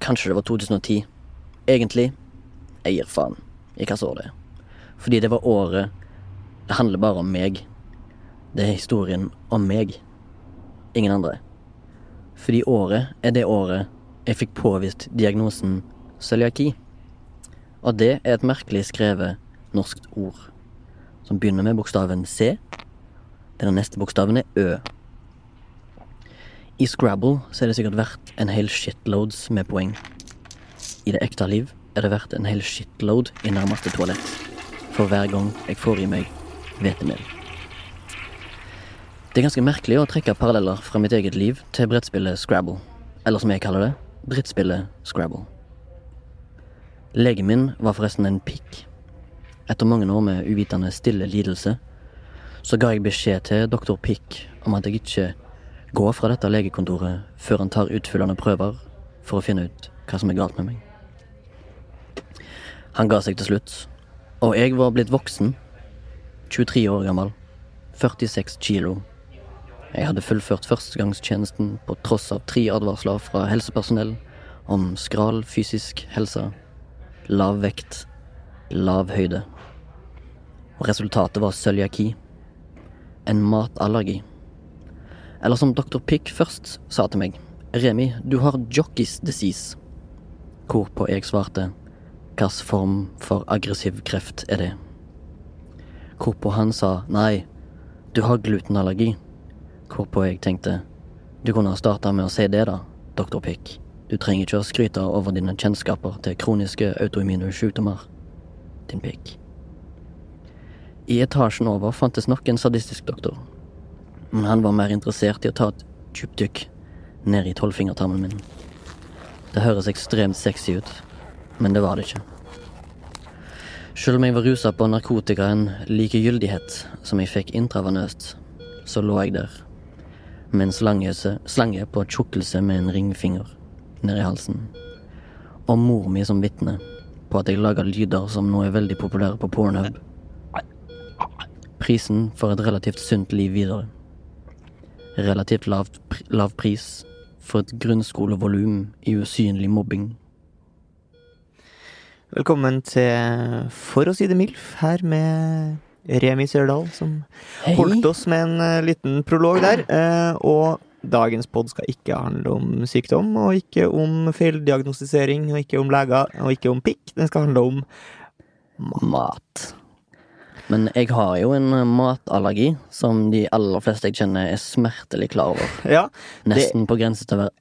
kanskje det var 2010. Egentlig, jeg gir faen i hvilket år det er. Fordi det var året Det handler bare om meg. Det er historien om meg. Ingen andre. Fordi året er det året jeg fikk påvist diagnosen cøliaki. Og det er et merkelig skrevet norsk ord. Som begynner med bokstaven C. Den neste bokstaven er Ø. I Scrabble så er det sikkert verdt en hel shitloads med poeng. I det ekte liv er det verdt en hel shitload i nærmeste toalett. For hver gang jeg får i meg hvetemel. Det er ganske merkelig å trekke paralleller fra mitt eget liv til brettspillet Scrabble. Eller som jeg kaller det, drittspillet Scrabble. Legen min var forresten en pikk. Etter mange år med uvitende stille lidelse, så ga jeg beskjed til doktor Pikk om at jeg ikke går fra dette legekontoret før han tar utfyllende prøver for å finne ut hva som er galt med meg. Han ga seg til slutt, og jeg var blitt voksen, 23 år gammel, 46 kilo. Jeg hadde fullført førstegangstjenesten på tross av tre advarsler fra helsepersonell om skral fysisk helse, lav vekt, lav høyde. Og resultatet var cøliaki. En matallergi. Eller som doktor Pick først sa til meg. Remi, du har jockeys disease. Hvorpå jeg svarte. Hvilken form for aggressiv kreft er det? Hvorpå han sa nei, du har glutenallergi. Hvorpå jeg tenkte. Du kunne ha starta med å si det, da, doktor Pick. Du trenger ikke å skryte over dine kjennskaper til kroniske autoimmune sykdommer. Din pikk. I etasjen over fantes nok en sadistisk doktor. Men han var mer interessert i å ta et tjupdykk ned i tolvfingertarmen min. Det høres ekstremt sexy ut, men det var det ikke. Selv om jeg var rusa på narkotika en likegyldighet som jeg fikk intravenøst, så lå jeg der med en slange, slange på tjukkelse med en ringfinger ned i halsen. Og mor mi som vitne på at jeg lager lyder som nå er veldig populære på Pornhub. Prisen for et relativt sunt liv videre. Relativt lav, lav pris for et grunnskolevolum i usynlig mobbing. Velkommen til For å si det MILF, her med Remi Sørdal, som Hei. holdt oss med en eh, liten prolog der. Eh, og dagens pod skal ikke handle om sykdom, og ikke om feildiagnostisering, og ikke om leger, og ikke om pikk. Den skal handle om Mat. Men jeg har jo en matallergi som de aller fleste jeg kjenner, er smertelig klar over. Ja, Nesten på grense til å være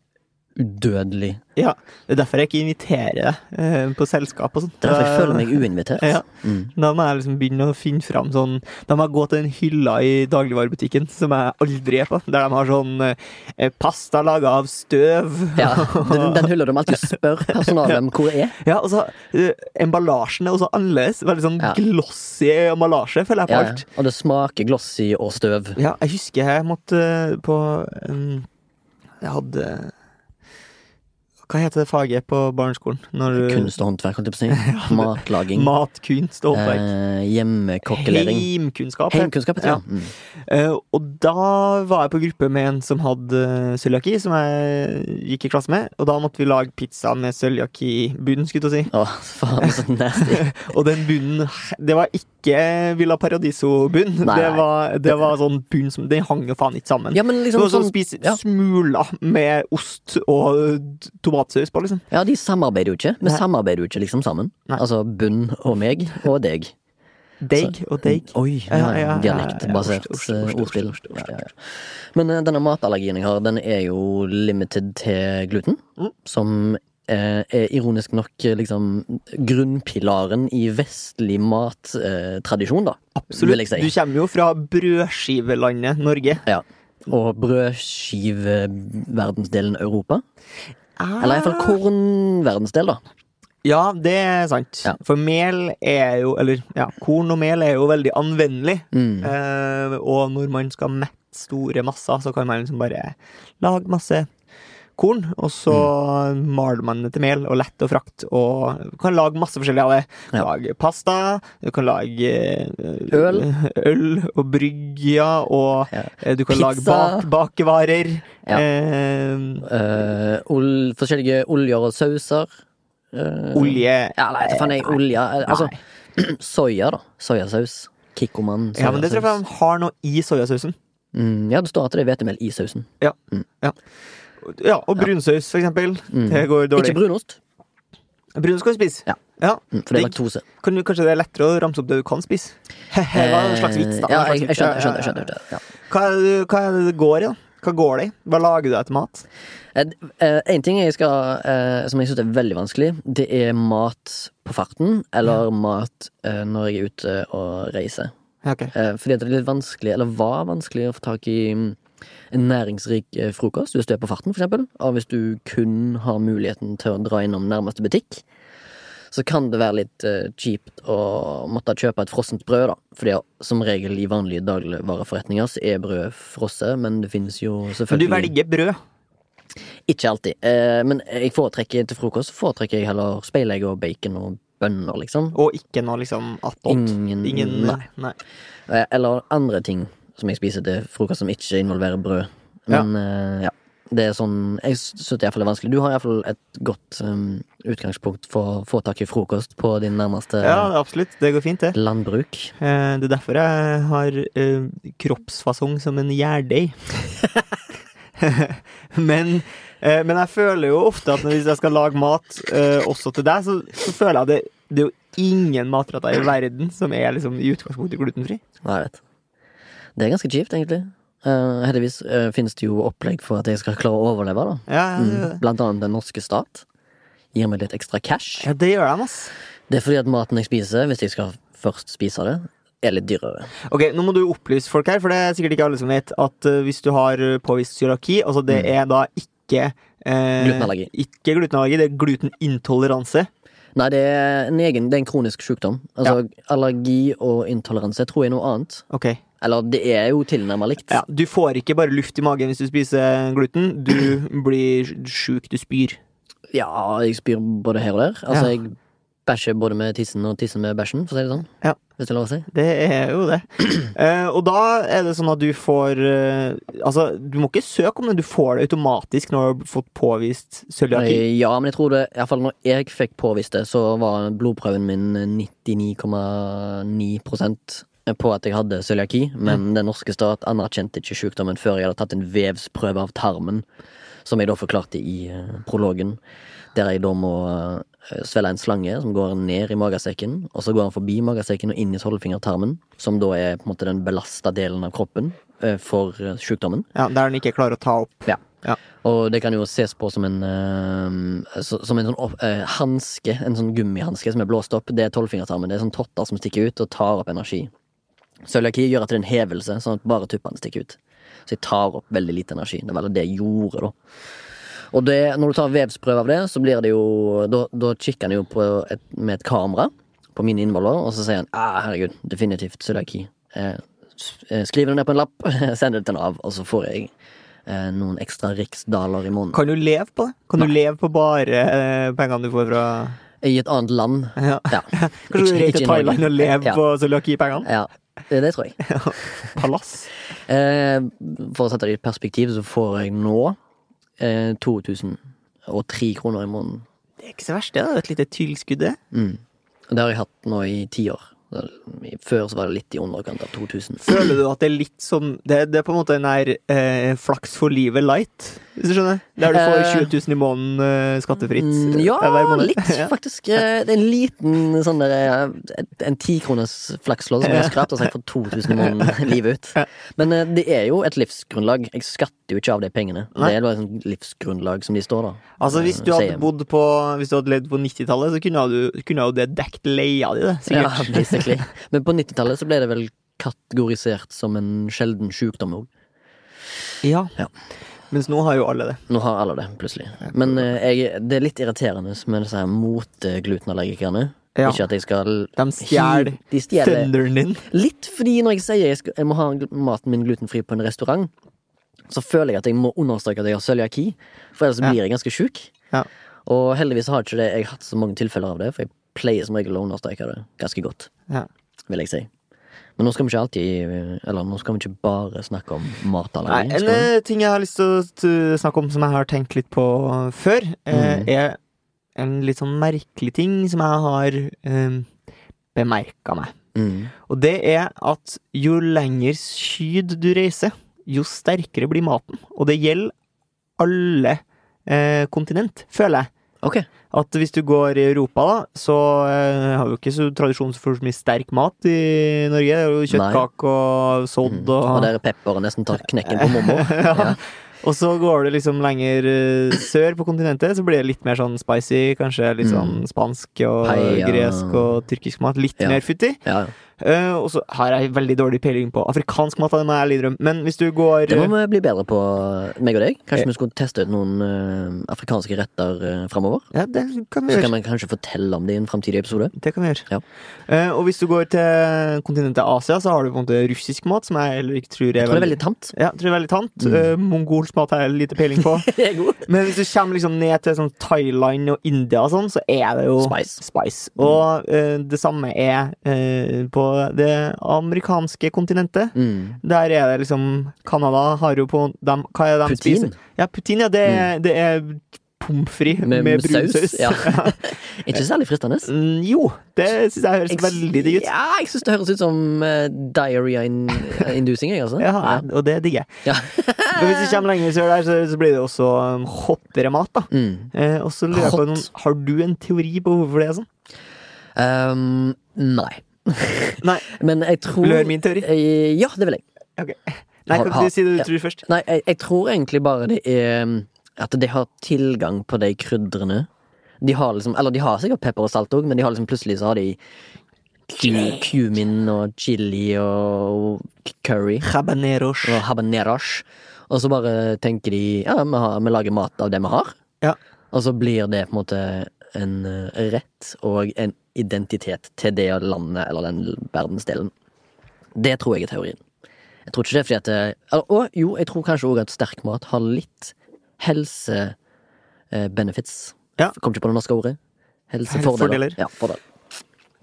udødelig. ja. Det er derfor jeg ikke inviterer deg eh, på selskap og sånt. Derfor jeg føler meg uinvitert. Ja. Mm. Da må jeg liksom begynne å finne fram sånn Da må jeg gå til den hylla i dagligvarebutikken som jeg aldri er på, der de har sånn eh, pasta laga av støv. Ja, den, den hylla de alltid spør personalet om hvor er. Ja, og så eh, Emballasjen er også annerledes. Veldig sånn Ja. glossy emballasje, føler jeg på Ja, ja. alt. og det smaker glossy og støv. Ja, jeg husker jeg måtte eh, på um, Jeg hadde Hva heter det faget på barneskolen? Når du Kunst og håndverk, holdt jeg på å si. Matlaging. Matkunst og håndverk. Eh, hjemmekokkelering. Heimkunnskap. Heimkunnskap, Ja. det. Mm. Uh, og da var jeg på gruppe med en som hadde uh, cøliaki, som jeg gikk i klasse med. Og da måtte vi lage pizza med cøliaki-bunn, skulle jeg si. Å, faen, så nasty. Og den bunnen Det var ikke Villa Paradiso-bunn. Det, var- det var sånn bunn som Den hang jo faen ikke sammen. Ja, men det liksom var sånn sånn ja. smuler med ost og d- tomatsaus på, liksom. Ja, de samarbeider jo ikke. Vi samarbeider jo ikke liksom sammen. Nei. Altså bunn og meg og deg. Deg og deg. Oi, ja, Ja, ja, dialektbasert eh, ordspill. Men eh, denne matallergien jeg har, den er jo limited til gluten. Mm. Som eh, er ironisk nok eh, liksom grunnpilaren i vestlig mattradisjon, da. Absolutt. Si. Du kommer jo fra brødskivelandet Norge. Ja. Og brødskiveverdensdelen Europa. Eller iallfall kornverdensdel, da. Ja, det er sant. Ja. For mel er jo Eller ja, korn og mel er jo veldig anvendelig. Mm. Eh, og når man skal mette store masser, så kan man liksom bare lage masse korn, og så Mm. maler man det til mel, og lett og frakt, og du kan lage masse forskjellig av det. Du Ja. Lage pasta, du kan lage eh, Øl. øl og brygger, og Ja. eh, du kan lage bak bakevarer. Ja. Eh, uh, ol forskjellige oljer og sauser. Uh, olje Ja, nei, faen jeg olje Altså, soya, da. Soyasaus. Kikkoman. Ja, men det tror jeg soyasaus. de har noe i soyasausen. Mm, ja, det står at det er hvetemel i sausen. Ja, Ja, og brunsaus, for eksempel. Mm. Det går dårlig. Ikke brunost, Brunost kan du spise. Ja. ja. mm, for det er laktose. Kan du, kanskje det er lettere å ramse opp det du kan spise? det var en slags vits, da. Eh, Ja, jeg, jeg skjønner. Jeg skjønner, jeg skjønner, ja. Hva, hva det går i, da? Hva går det i? Hva lager du etter mat? Én eh, En ting jeg skal, eh, som jeg syns er veldig vanskelig, det er mat på farten, eller mat eh, når jeg er ute og reiser. Ja, ok. Eh, fordi det er litt vanskelig, eller var vanskelig, å få tak i mm, en næringsrik eh, frokost hvis du er på farten, eksempel. Og hvis du kun har muligheten til å dra innom nærmeste butikk, så kan det være litt eh, kjipt å måtte kjøpe et frossent brød, da. Fordi som regel i vanlige dagligvareforretninger så er brød frosset, men det finnes jo selvfølgelig Men du velger brød. Ikke alltid. Eh, men jeg foretrekker til frokost foretrekker jeg heller speilegg og bacon og bønner, liksom. Og ikke noe liksom attåt. Ingen, Ingen nei. nei. Eller andre ting som jeg spiser til frokost som ikke involverer brød. Ja. Men eh, ja. Det er sånn Jeg syns det er vanskelig. Du har iallfall et godt um, utgangspunkt for å få tak i frokost på din nærmeste Ja, absolutt. Det går fint, det. landbruk. Eh, Det er derfor jeg har eh, kroppsfasong som en gjærdeig. men, eh, men jeg føler jo ofte at hvis jeg skal lage mat eh, også til deg, så, så føler jeg at det, det er jo ingen matretter i verden som er liksom i utgangspunktet glutenfri. Ja, jeg vet. Det er ganske kjipt, egentlig. Uh, heldigvis uh, finnes det jo opplegg for at jeg skal klare å overleve, da. Ja, Mm. ja, Blant annet den norske stat. Gir meg litt ekstra cash. ja, det gjør han, ass. Det er fordi at maten jeg spiser, hvis jeg skal først spise det, er litt dyrere. Ok, Nå må du opplyse folk her, for det er sikkert ikke alle som vet at uh, hvis du har påvist cøliaki, altså det Mm. er da ikke Glutenallergi. Ikke glutenallergi, det er glutenintoleranse. Nei, det er en egen, det er en kronisk sykdom. Altså, Allergi og intoleranse tror jeg er noe annet. Ok. Eller det er jo tilnærma likt. Ja, Du får ikke bare luft i magen hvis du spiser gluten. Du blir sjuk, du spyr. Ja, jeg spyr både her og der. Altså, Ja. jeg bæsjer både med tissen og tissen med bæsjen, for å si det sånn. Ja. Hvis det er lov å si. Det er jo det. Uh, og da er det sånn at du får uh, Altså, du må ikke søke om det, du får det automatisk når du har fått påvist cøliaki. Ja, men jeg tror det, iallfall når jeg fikk påvist det, så var blodprøven min 99,9 på at jeg hadde cøliaki, men den norske stat anerkjente ikke sykdommen før jeg hadde tatt en vevsprøve av tarmen, som jeg da forklarte i eh, prologen, der jeg da må eh, svelge en slange som går ned i magesekken, og så går han forbi magesekken og inn i tolvfingertarmen, som da er på en måte den belasta delen av kroppen eh, for sykdommen. Ja, Der den ikke klarer å ta opp. Ja. Ja. Og det kan jo ses på som en uh, Som en sånn eh, hanske, en sånn gummihanske som er blåst opp. Det er tolvfingertarmen. Det er sånn totter som stikker ut og tar opp energi. Cøliaki gjør at det er en hevelse, sånn at bare tuppene stikker ut. Så jeg tar opp veldig lite energi. Det var det jeg gjorde, da. Og det, når du tar vevsprøve av det, så blir det jo Da, da kikker han jo på et, med et kamera på mine innvoller, og så sier han ah, herregud, definitivt cøliaki. Eh, eh, det ned på en lapp, sender det til Nav, og så får jeg eh, noen ekstra riksdaler i måneden. Kan du leve på det? Kan du leve på bare eh, pengene du får fra I et annet land. ja. Ja. Kanskje du reiser til. Thailand og lever Ja. på cøliaki-pengene? ja. Det, tror jeg. Palass. Eh, for å sette det i perspektiv, så får jeg nå eh, 2003 kroner i måneden. Det er ikke så verst, det. da. Et lite tilskudd, det. Mm. Det har jeg hatt nå i ti år. Før så var det litt i underkant av 2000. Føler du at det er litt som Det, det er på en måte den der eh, flaks for livet light, hvis du skjønner? Der du får Eh, 20 000 i måneden eh, skattefritt Mm, eh, ja, litt, faktisk. Eh, Det er en liten sånn der eh, En tikroners flakslodd som jeg har skrapt og sagt for 2000 i måneden livet ut. Men eh, det er jo et livsgrunnlag. Jeg skatter jo ikke av de pengene. Det er bare et livsgrunnlag som de står, da. Altså Hvis du Eh, hadde bodd på Hvis du hadde levd på 90-tallet, så kunne du, kunne jo det dekket leia di, det. Sikkert. Ja, basically. Men på 90-tallet så ble det vel kategorisert som en sjelden sjukdom òg. Ja. Ja. Mens nå har jo alle det. Nå har alle det, plutselig. Men eh, jeg, det er litt irriterende med disse her moteglutenallergikerne. Ja. Ikke at jeg skal De stjeler thunderen din. Litt fordi når jeg sier jeg, skal, jeg må ha maten min glutenfri på en restaurant, så føler jeg at jeg må understreke at jeg har cøliaki, for ellers Ja. blir jeg ganske sjuk. Ja. Og heldigvis har ikke det, jeg hatt så mange tilfeller av det, for jeg pleier som regel å understreke det ganske godt, Ja. vil jeg si. Men nå skal vi ikke alltid Eller nå skal vi ikke bare snakke om Nei, matallergi. en ting jeg har lyst til å snakke om som jeg har tenkt litt på før, eh, Mm. er en litt sånn merkelig ting som jeg har um, bemerka meg. Mm. Og det er at jo lenger syd du reiser, jo sterkere blir maten. Og det gjelder alle eh, kontinent, føler jeg. Ok. At hvis du går i Europa, da, så eh, har vi jo ikke så tradisjon for så mye sterk mat i Norge. Det er jo kjøttkake og sodd Mm. og Og er pepperet nesten tar knekken på mormor. ja. Ja. Og så går du liksom lenger eh, sør på kontinentet, så blir det litt mer sånn spicy. Kanskje litt sånn Mm. spansk og Paella. gresk og tyrkisk mat. Litt Ja. mer Ja, Ja, Eh, og så har jeg veldig dårlig peiling på afrikansk mat, må jeg ærlig innrømme. Men hvis du går Det må vi bli bedre på, meg og deg. Kanskje vi skulle teste ut noen uh, afrikanske retter uh, framover? Ja, det kan vi Så gjøre. kan vi kanskje fortelle om det i en framtidig episode. Det kan vi gjøre. Ja. Uh, og hvis du går til kontinentet Asia, så har du på en måte russisk mat, som jeg heller ikke tror er Jeg tror det er veldig tamt. ja, tror det er veldig tant. Mm. Eh, mongolsk mat har jeg lite peiling på. Men hvis du kommer liksom ned til sånn Thailand og India og sånn, så er det jo Spice. spice. Og eh, det samme er eh, på det amerikanske kontinentet. Mm. Der er det liksom Canada har jo på dem, Hva er det de Putin. spiser? Ja, putin, ja. Det er, det er pommes frites med, Med brun saus, saus. ja. Ikke særlig fristende. Mm, jo, det syns jeg høres Jeg- veldig digg ut. Ja, jeg syns det høres ut som uh, diarrhea-inducing, jeg, altså. Ja, og det digger jeg. Ja. Men hvis vi kommer lenger sør der, så, så blir det også um, hottere mat, da. Mm. Eh, og så lurer jeg på noen, Har du en teori på hvorfor det er sånn? Um, nei. Nei. Men jeg tror høre min teori? Eh, Ja, det vil jeg. Okay. Nei, kan du si det du tror først? Nei, jeg, jeg tror egentlig bare det er um, At de har tilgang på de krydderne. De har liksom Eller de har sikkert pepper og salt òg, men de har liksom plutselig så har de cu- cumin og chili og curry Habaneros. og habaneros. Og så bare tenker de ja, vi, har, vi lager mat av det vi har. Ja. Og så blir det på en måte en eh, rett og en identitet til det landet eller den verdensdelen. Det tror jeg er teorien. Jeg tror ikke det er fordi at det, eller, Og jo, jeg tror kanskje òg at sterk mat har litt helsebenefits. eh. Ja. Kom ikke på det norske ordet. Helsefordeler. Fordeler. Ja, fordel.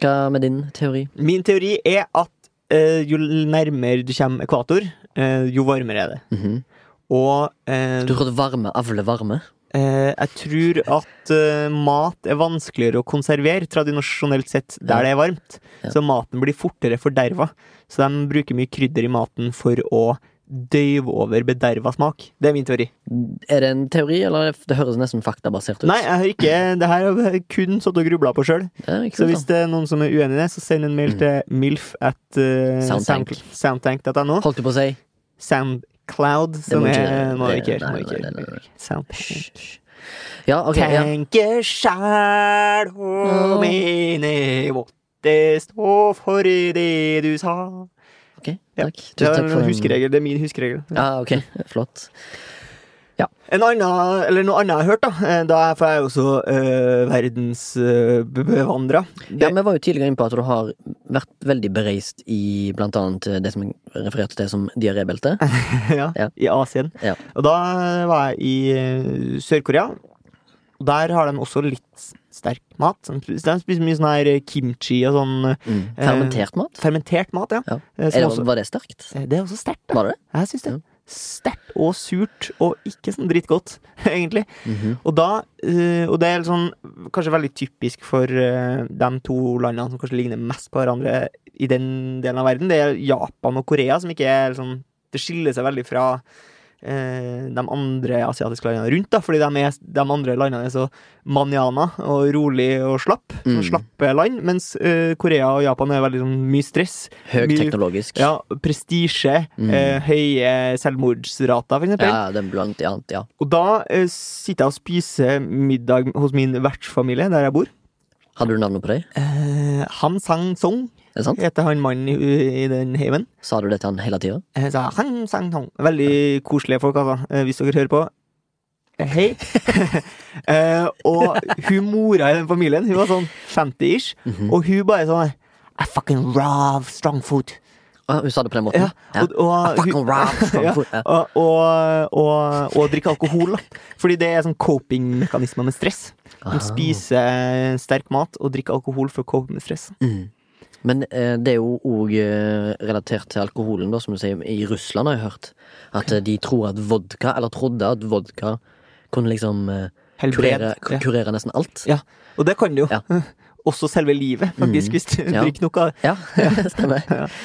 Hva med din teori? Min teori er at uh, jo nærmere du kommer ekvator, uh, jo varmere er det. Mhm. Og uh, Du tror at varme avler varme? Eh, jeg tror at eh, mat er vanskeligere å konservere tradisjonelt sett der det er varmt. Så maten blir fortere forderva. Så de bruker mye krydder i maten for å døyve over bederva smak. Det er min teori. Er det en teori, eller det høres nesten faktabasert ut? Nei, jeg har ikke Det her har jeg kun satt og grubla på sjøl. Så hvis det er noen som er uenig i det, så send en mail Mm. til milf at uh, Soundtank. soundtank.no. Soundtank Holdt du på å si? Soundcloud, som er Må ikke gjøre. hysj. Ja, ok. Ja. Tenke sjæl og Ja. mene måtte stå for det du sa. ok, takk. Det Tusen takk for Det er min huskeregel. Ja, ok. Flott. En annen, eller noe annet jeg har hørt, da. eh, Da er for jeg er jo også uh, verdensbevandra. Ja, Vi var jo tidligere inne på at du har vært veldig bereist i blant annet det som jeg refererte til som diarébeltet. ja, Ja. i Asien. Ja. Og da var jeg i eh, Sør-Korea. Der har de også litt sterk mat. De spiser mye sånn her kimchi og sånn eh, Mm. Fermentert mat. fermentert mat. ja. Ja. Eh, Er det, også, var det sterkt? Eh, det er også sterkt. Var det? Jeg syns det. Ja. Sterkt og surt, og ikke sånn drittgodt, egentlig. Mhm. Og da uh, Og det er sånn kanskje veldig typisk for uh, de to landene som kanskje ligner mest på hverandre i den delen av verden. Det er Japan og Korea, som ikke er sånn Det skiller seg veldig fra de andre asiatiske landene rundt, da, fordi de, er, de andre landene er så manjana og rolig og slapp. Mm. Slappe land, mens uh, Korea og Japan er veldig sånn mye stress. Høyteknologisk. Ja, prestisje, Mm. Uh, høye selvmordsrater, for eksempel. Ja, er blant annet, ja. Og da uh, sitter jeg og spiser middag hos min vertsfamilie, der jeg bor. Hadde du navnet på deg? Eh, Han Sang Song Er det sant? heter han mannen i, i den heimen. Sa du det til han hele tida? Jeg sa han sang tong. Veldig koselige folk, altså. eh, Hvis dere hører på. Eh, Hei. Eh, og hun mora i den familien, hun var sånn 50-ish, Mhm. og hun bare sånn I fucking raw strong food. Ah, hun sa det på den måten? Ja, og, og, I fucking love strong food. Ja. og, og, og, drikke alkohol, da. Fordi det er sånn coping-mekanismer med stress. De Ah. spiser sterk mat og drikker alkohol for å cope med stress. Mm. Men eh, det er jo òg eh, relatert til alkoholen, da, som du sier. I Russland har jeg hørt at eh, de tror at vodka, eller trodde at vodka kunne liksom eh, Helbred. kurere, Ja. kurere nesten alt. Ja. Og det kan det jo. Ja. Også selve livet, faktisk, Mm. hvis du Ja. drikker noe. Ja, stemmer.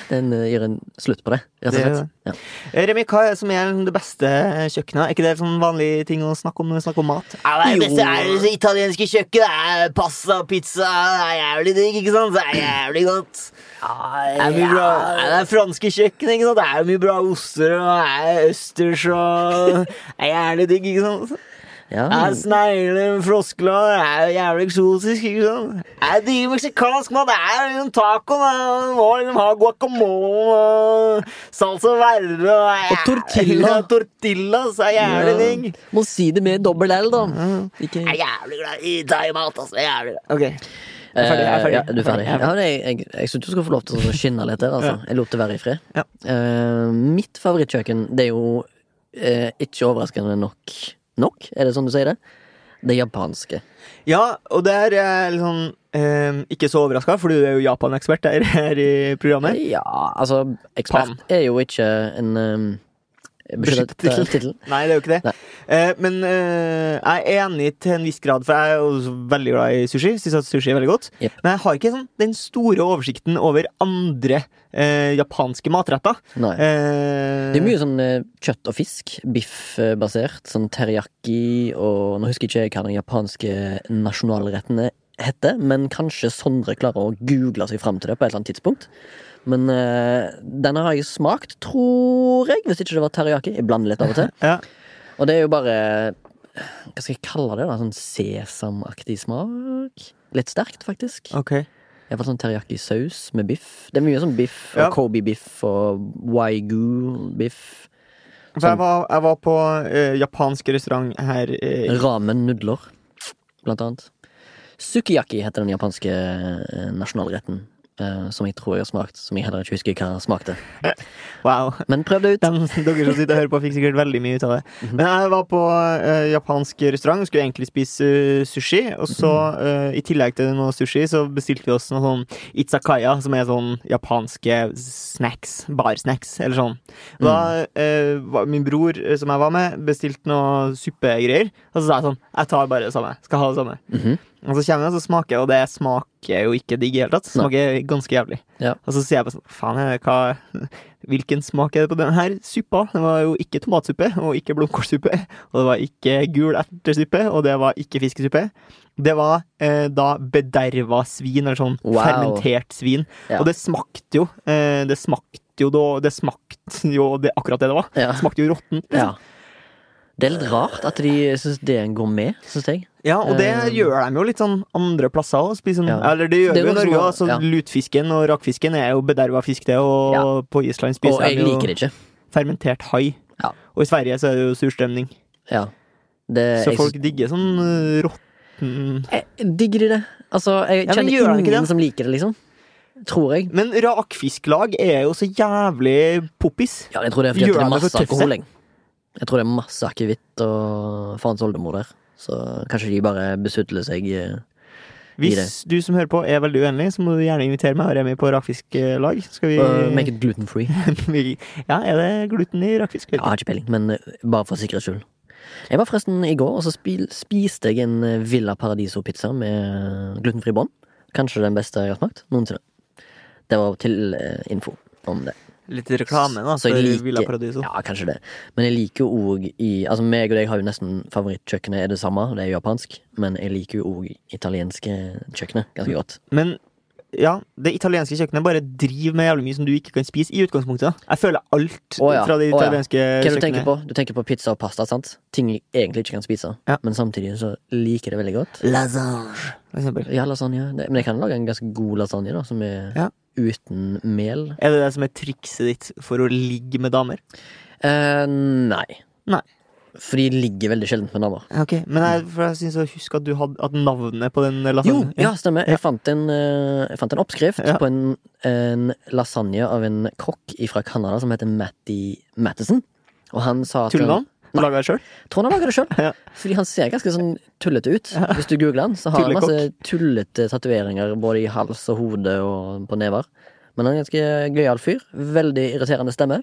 Den eh, gir en slutt på det, rett og slett. Ja. Eh, Remi, hva er det som er det beste kjøkkenet? Er ikke det sånn vanlig ting å snakke om når vi snakker om mat? Ja, det beste er det italienske kjøkkenet. Det er pasta, pizza. Det er jævlig digg, ikke sant? Det er jævlig godt. Det er bra. Det er franske kjøkken, ikke sant? Det er mye bra oster, og det er østers, og Det er jævlig digg, ikke sant? Ja. Er snegler, floskler, det er jævlig eksotisk, ikke sant? Det driver meksikansk mat, det er jo en taco, da. Du må liksom ha guacamole og salsa verde og Og tortilla. Ja, tortillas er jævlig digg. Må si det med dobbel L, da. Ikke Jeg er jævlig glad i thaimat, altså. Jeg er jævlig glad. Okay. Jeg er ferdig. Jeg er Eh, ferdig. Ja, du er ferdig. Jeg er Ja, jeg jeg, jeg syns du skal få lov til å skinne litt der, altså. Jeg lot det være i fred. Ja. Uh, mitt favorittkjøkken, det er jo uh, ikke overraskende nok Nok, er det sånn du sier det? Det japanske. Ja, og det er jeg sånn eh, ikke så overraska, for du er jo Japan-ekspert her, her i programmet. Ja, altså Ekspert er jo ikke en um, beskyttet eh, tittel. Nei, det er jo ikke det. Eh, men eh, jeg er enig til en viss grad, for jeg er jo veldig glad i sushi. Syns at sushi er veldig godt. Yep. Men jeg har ikke sånn, den store oversikten over andre eh, japanske matretter. Nei. Eh, Det er mye sånn eh, kjøtt og fisk, biff-basert. Sånn teriyaki og Nå husker jeg ikke hva den japanske nasjonalretten heter, men kanskje Sondre klarer å google seg fram til det på et eller annet tidspunkt. Men uh, denne har jeg smakt, tror jeg, hvis ikke det var teriyaki. Jeg blander litt av og til. Ja. Og det er jo bare Hva skal jeg kalle det? da? Sånn sesamaktig smak? Litt sterkt, faktisk. Jeg har fått sånn teriyaki-saus med biff. Det er mye sånn biff, Ja. Kobe-biff og waigu-biff. Sånn. jeg var, jeg var på uh, japansk restaurant her uh, Ramen nudler, blant annet. Sukiyaki heter den japanske eh, nasjonalretten. Eh, som jeg tror jeg har smakt, som jeg heller ikke husker hva smakte. Wow. Men prøv det ut. De, dere som sitter og hører på, fikk sikkert veldig mye ut av det. Mhm. Men jeg var på uh, japansk restaurant og skulle egentlig spise uh, sushi. Og så, Mhm. eh, i tillegg til noe sushi, så bestilte vi oss noe sånn itzakaya, som er sånn japanske snacks. Barsnacks, eller sånn. Og Da var min bror, som jeg var med, bestilte noe suppegreier. Og så sa jeg sånn Jeg tar bare det samme. Skal ha det samme. Mhm. Og så kommer jeg og så smaker og det smaker jo ikke digg i det hele tatt. Smaker ganske jævlig. Ja. Og så sier jeg bare sånn Faen, hva Hvilken smak er det på den her suppa? Det var jo ikke tomatsuppe, og ikke blomkålsuppe, og det var ikke gul ertesuppe, og det var ikke fiskesuppe. Det var eh, da bederva svin, eller sånn Wow. fermentert svin. Ja. Og det smakte jo eh, Det smakte jo da Det smakte jo det, akkurat det det var. Ja. Det smakte jo råttent. liksom. Ja. Det er litt rart at de syns det en gourmet, syns jeg. Ja, og det um, gjør de jo litt sånn andre plasser òg. Sånn, Ja. Eller det gjør Det vi i Norge Altså, ja. lutfisken og rakfisken er jo bederva fisk, det. Og Ja. på Island spiser de jo liker det ikke. fermentert hai. Ja. Og i Sverige så er det jo surstrømning. Ja. Det, Så folk digger sånn uh, råtten Eh, Digger de det? Altså, jeg kjenner ingen som liker det, liksom. Tror jeg. Men rakfisklag er jo så jævlig poppis. Ja, jeg tror det er fordi Gjør det er masse alkohol. Jeg. tror det er masse akevitt og faens oldemor der. Så kanskje de bare besudler seg eh, I Hvis du som hører på er veldig uenig, så må du gjerne invitere meg og Remi på rakfisklag. Så Skal vi uh, make it gluten free. Ja, er det gluten i rakfisk? Ja, ikke peiling, men eh, bare for sikkerhets skyld. Jeg var forresten i går, og så spiste jeg en eh, Villa Paradiso-pizza med glutenfri bånd. Kanskje den beste jeg har smakt noensinne. Det var til eh, info om det. Litt reklame, da. Så jeg for liker- Villa Paradiso. Ja, kanskje det. Men jeg liker jo òg i Altså, meg og deg har jo nesten favorittkjøkkenet er det samme, det er japansk. Men jeg liker jo òg italienske kjøkkenet ganske godt. Men ja, det italienske kjøkkenet bare driver med jævlig mye som du ikke kan spise i utgangspunktet. da. Jeg føler alt oh, ja, fra det å ja. italienske Hva det du tenker på? Du tenker på pizza og pasta, sant? Ting jeg egentlig ikke kan spise. Ja. Men samtidig så liker jeg det veldig godt. Lasagne, for eksempel. Ja, lasagne. Men jeg kan lage en ganske god lasagne, da, som er Ja. Uten mel. Er det det som er trikset ditt for å ligge med damer? Eh, nei. Nei. For de ligger veldig sjeldent med damer. Ok, Men jeg, for jeg synes jeg husker at du hadde at navnet på den lasagnen Jo, ja, stemmer. Jeg fant en, eh, jeg fant en oppskrift Ja. på en, en lasagne av en kokk fra Canada som heter Matty Mattison. Og han sa at Tullenavn? Nei. laga det sjøl? Tror han har laga det sjøl. Ja. Fordi han ser ganske sånn tullete ut. Hvis du googler han, så har han masse tullete tatoveringer både i hals og hode og på never. Men han er en ganske gøyal fyr. Veldig irriterende stemme.